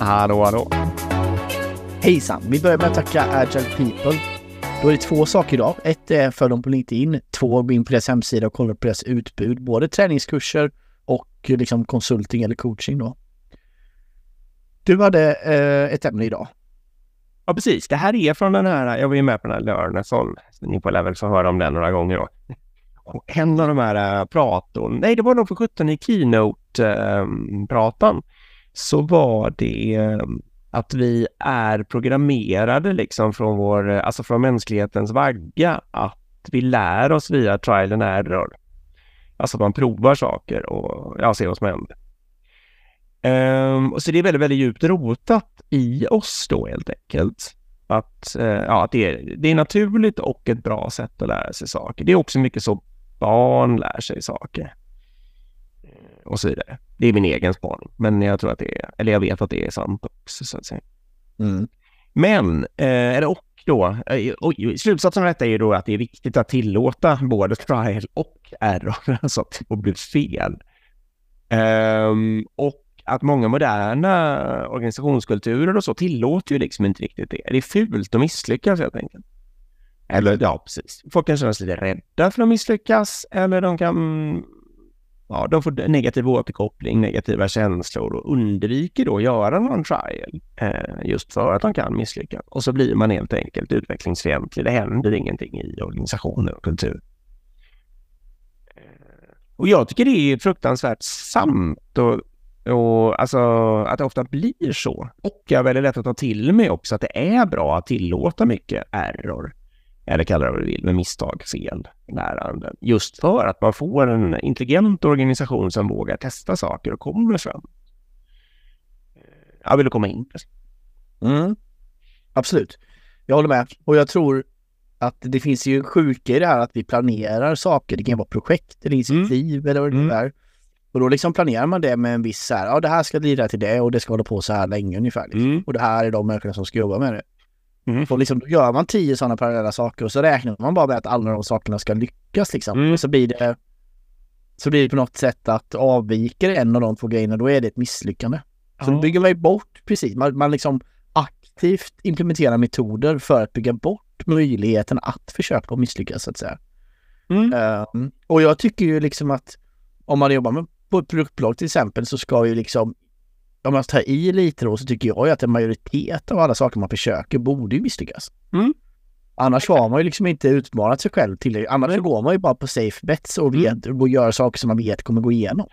Hallå, hallå. Hejsan! Vi börjar med att tacka Agile People. Då är det två saker idag. Ett är för dem på LinkedIn. Två, gå in på deras hemsida och kolla på deras utbud. Både träningskurser och liksom konsulting eller coaching då. Du hade eh, ett ämne idag. Ja, precis. Det här är från den här, jag var ju med på den här Learnerson, ni på Level får höra om den några gånger då. Och en av de här äh, pratorn, nej det var nog för 17 i Keynote-pratan, äh, så var det eh, att vi är programmerade liksom från vår, eh, alltså från mänsklighetens vagga, att vi lär oss via trial and error. Alltså att man provar saker och ja, ser vad som händer. Um, och så det är väldigt, väldigt djupt rotat i oss då helt enkelt. Att, uh, ja, att det, är, det är naturligt och ett bra sätt att lära sig saker. Det är också mycket så barn lär sig saker. Och så vidare. Det är min egen spaning, men jag tror att det är, eller jag vet att det är sant också så att säga. Mm. Men, uh, eller och då, och slutsatsen av detta är ju då att det är viktigt att tillåta både trial och error, alltså att det blir fel. Um, och att många moderna organisationskulturer och så tillåter ju liksom inte riktigt det. Det är fult att misslyckas helt enkelt. Eller ja, precis. Folk kan känna sig lite rädda för att misslyckas eller de kan ja, de får negativ återkoppling, negativa känslor och undviker då att göra någon trial eh, just för att de kan misslyckas. Och så blir man helt enkelt utvecklingsfientlig. Det händer ingenting i organisationer och kultur. Eh, och jag tycker det är fruktansvärt sant och och alltså att det ofta blir så. Och jag är väldigt lätt att ta till mig också att det är bra att tillåta mycket error. Eller kalla det vad du vill, med misstag, fel, lärande. Just för att man får en intelligent organisation som vågar testa saker och kommer fram. Jag vill komma in. Mm. Absolut. Jag håller med. Och jag tror att det finns ju sjuka i det här att vi planerar saker. Det kan vara projekt eller initiativ mm. eller vad det mm. är. Och då liksom planerar man det med en viss så här, ja det här ska leda till det och det ska hålla på så här länge ungefär. Liksom. Mm. Och det här är de människorna som ska jobba med det. Mm. Och liksom, då gör man tio sådana parallella saker och så räknar man bara med att alla de sakerna ska lyckas liksom. Mm. Och så blir det så blir det på något sätt att avviker en av de två grejerna, då är det ett misslyckande. Så då bygger man ju bort, precis, man, man liksom aktivt implementerar metoder för att bygga bort möjligheten att försöka misslyckas så att säga. Mm. Um, och jag tycker ju liksom att om man jobbar med på ett produktbolag till exempel så ska ju liksom om man tar i lite då så tycker jag ju att en majoritet av alla saker man försöker borde ju misslyckas. Mm. Annars har man ju liksom inte utmanat sig själv till Annars går man ju bara på safe bets och, vet, mm. och gör saker som man vet kommer gå igenom.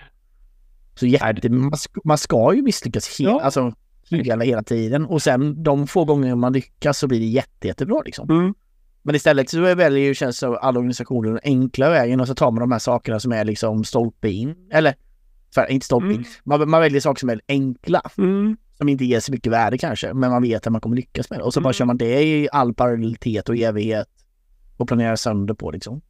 Så jätte, man, ska, man ska ju misslyckas he, ja. alltså, hela, hela tiden och sen de få gånger man lyckas så blir det jätte, jättebra liksom. Mm. Men istället så väljer ju, känns det alla organisationer den enkla vägen och så tar man de här sakerna som är liksom stolpe in. Eller, för, inte stolpe in. Mm. Man, man väljer saker som är enkla. Mm. Som inte ger så mycket värde kanske, men man vet att man kommer lyckas med det. Och så mm. bara kör man det i all parallellitet och evighet. Och planerar sönder på liksom.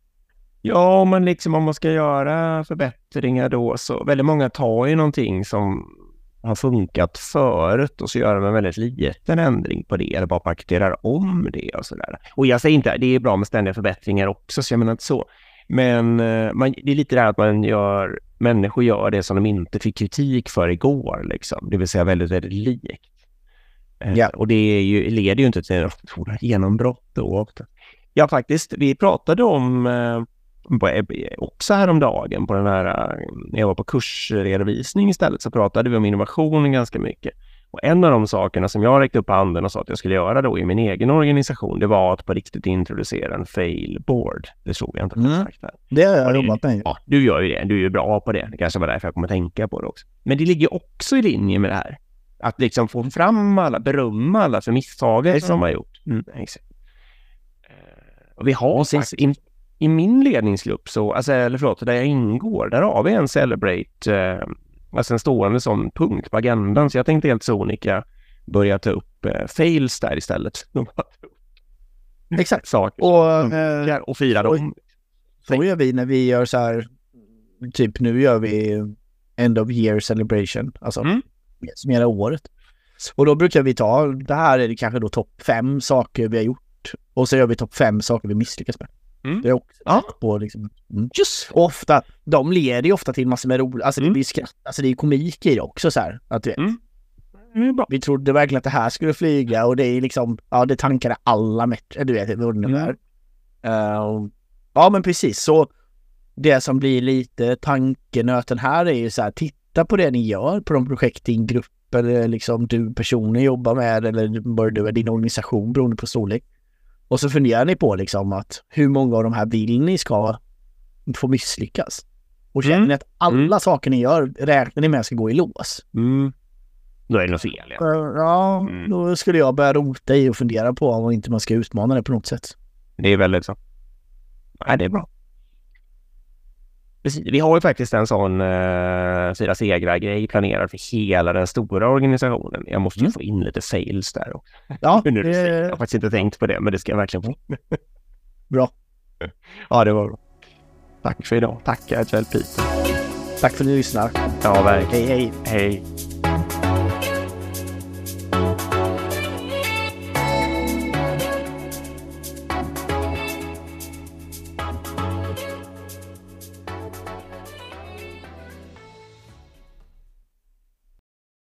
Ja, men liksom om man ska göra förbättringar då så väldigt många tar ju någonting som har funkat förut och så gör de en väldigt liten ändring på det eller bara paketerar om det och sådär. Och jag säger inte, det är bra med ständiga förbättringar också, så jag menar inte så. Men eh, man, det är lite det här att man gör, människor gör det som de inte fick kritik för igår, liksom. det vill säga väldigt, väldigt likt. Eh, ja. Och det ju, leder ju inte till några genombrott då. Ja, faktiskt, vi pratade om eh, också häromdagen på den här, när jag var på kursredovisning istället, så pratade vi om innovation ganska mycket. Och en av de sakerna som jag räckte upp handen och sa att jag skulle göra då i min egen organisation, det var att på riktigt introducera en fail board. Det såg jag inte mm. sagt här. Det har jag jobbat med. Ja, du gör ju det. Du är ju bra på det. Det kanske var därför jag kommer att tänka på det också. Men det ligger också i linje med det här. Att liksom få fram alla, berömma alla för misstagen som de har gjort. Mm, exakt. Eh, och vi har faktiskt i min ledningsgrupp, så, alltså, eller förlåt, där jag ingår, där har vi en Celebrate, eh, alltså en stående sån punkt på agendan. Så jag tänkte helt sonika börja ta upp eh, fails där istället. Exakt. Saker. Och, eh, och fira dem. Så gör vi när vi gör så här, typ nu gör vi End of Year Celebration, alltså mm. summera året. Och då brukar vi ta, det här är det kanske då topp fem saker vi har gjort. Och så gör vi topp fem saker vi misslyckas med. Mm. Det är också ja. på liksom. Mm. Just. Och ofta, de leder ju ofta till massor med roligt, alltså mm. det blir skratt, alltså det är komik i det också så här. Att du vet. Mm. Mm, Vi trodde verkligen att det här skulle flyga och det är liksom, ja det tankade alla metriker, du vet ungefär. Uh, ja men precis så det som blir lite tankenöten här är ju så här, titta på det ni gör på de projekt din grupp eller liksom du personligen jobbar med eller vad du är din organisation beroende på storlek. Och så funderar ni på liksom att hur många av de här vill ni ska få misslyckas? Och känner Mm. ni att alla Mm. saker ni gör räknar ni med ska gå i lås? Mm. Då är det något fel. Ja. Ja, Mm. då skulle jag börja rota i och fundera på om inte man ska utmana det på något sätt. Det är väldigt så. Nej, det är bra. Precis. Vi har ju faktiskt en sån uh, Fyra segrar-grej planerad för hela den stora organisationen. Jag måste ju Mm. få in lite sales där också. Ja, Nu det. Jag har faktiskt inte tänkt på det, men det ska jag verkligen få. bra. Ja, det var bra. Tack för idag. Tack Agile Peter. Tack för att ni lyssnar. Ja, verkligen. Hej hej! Hej.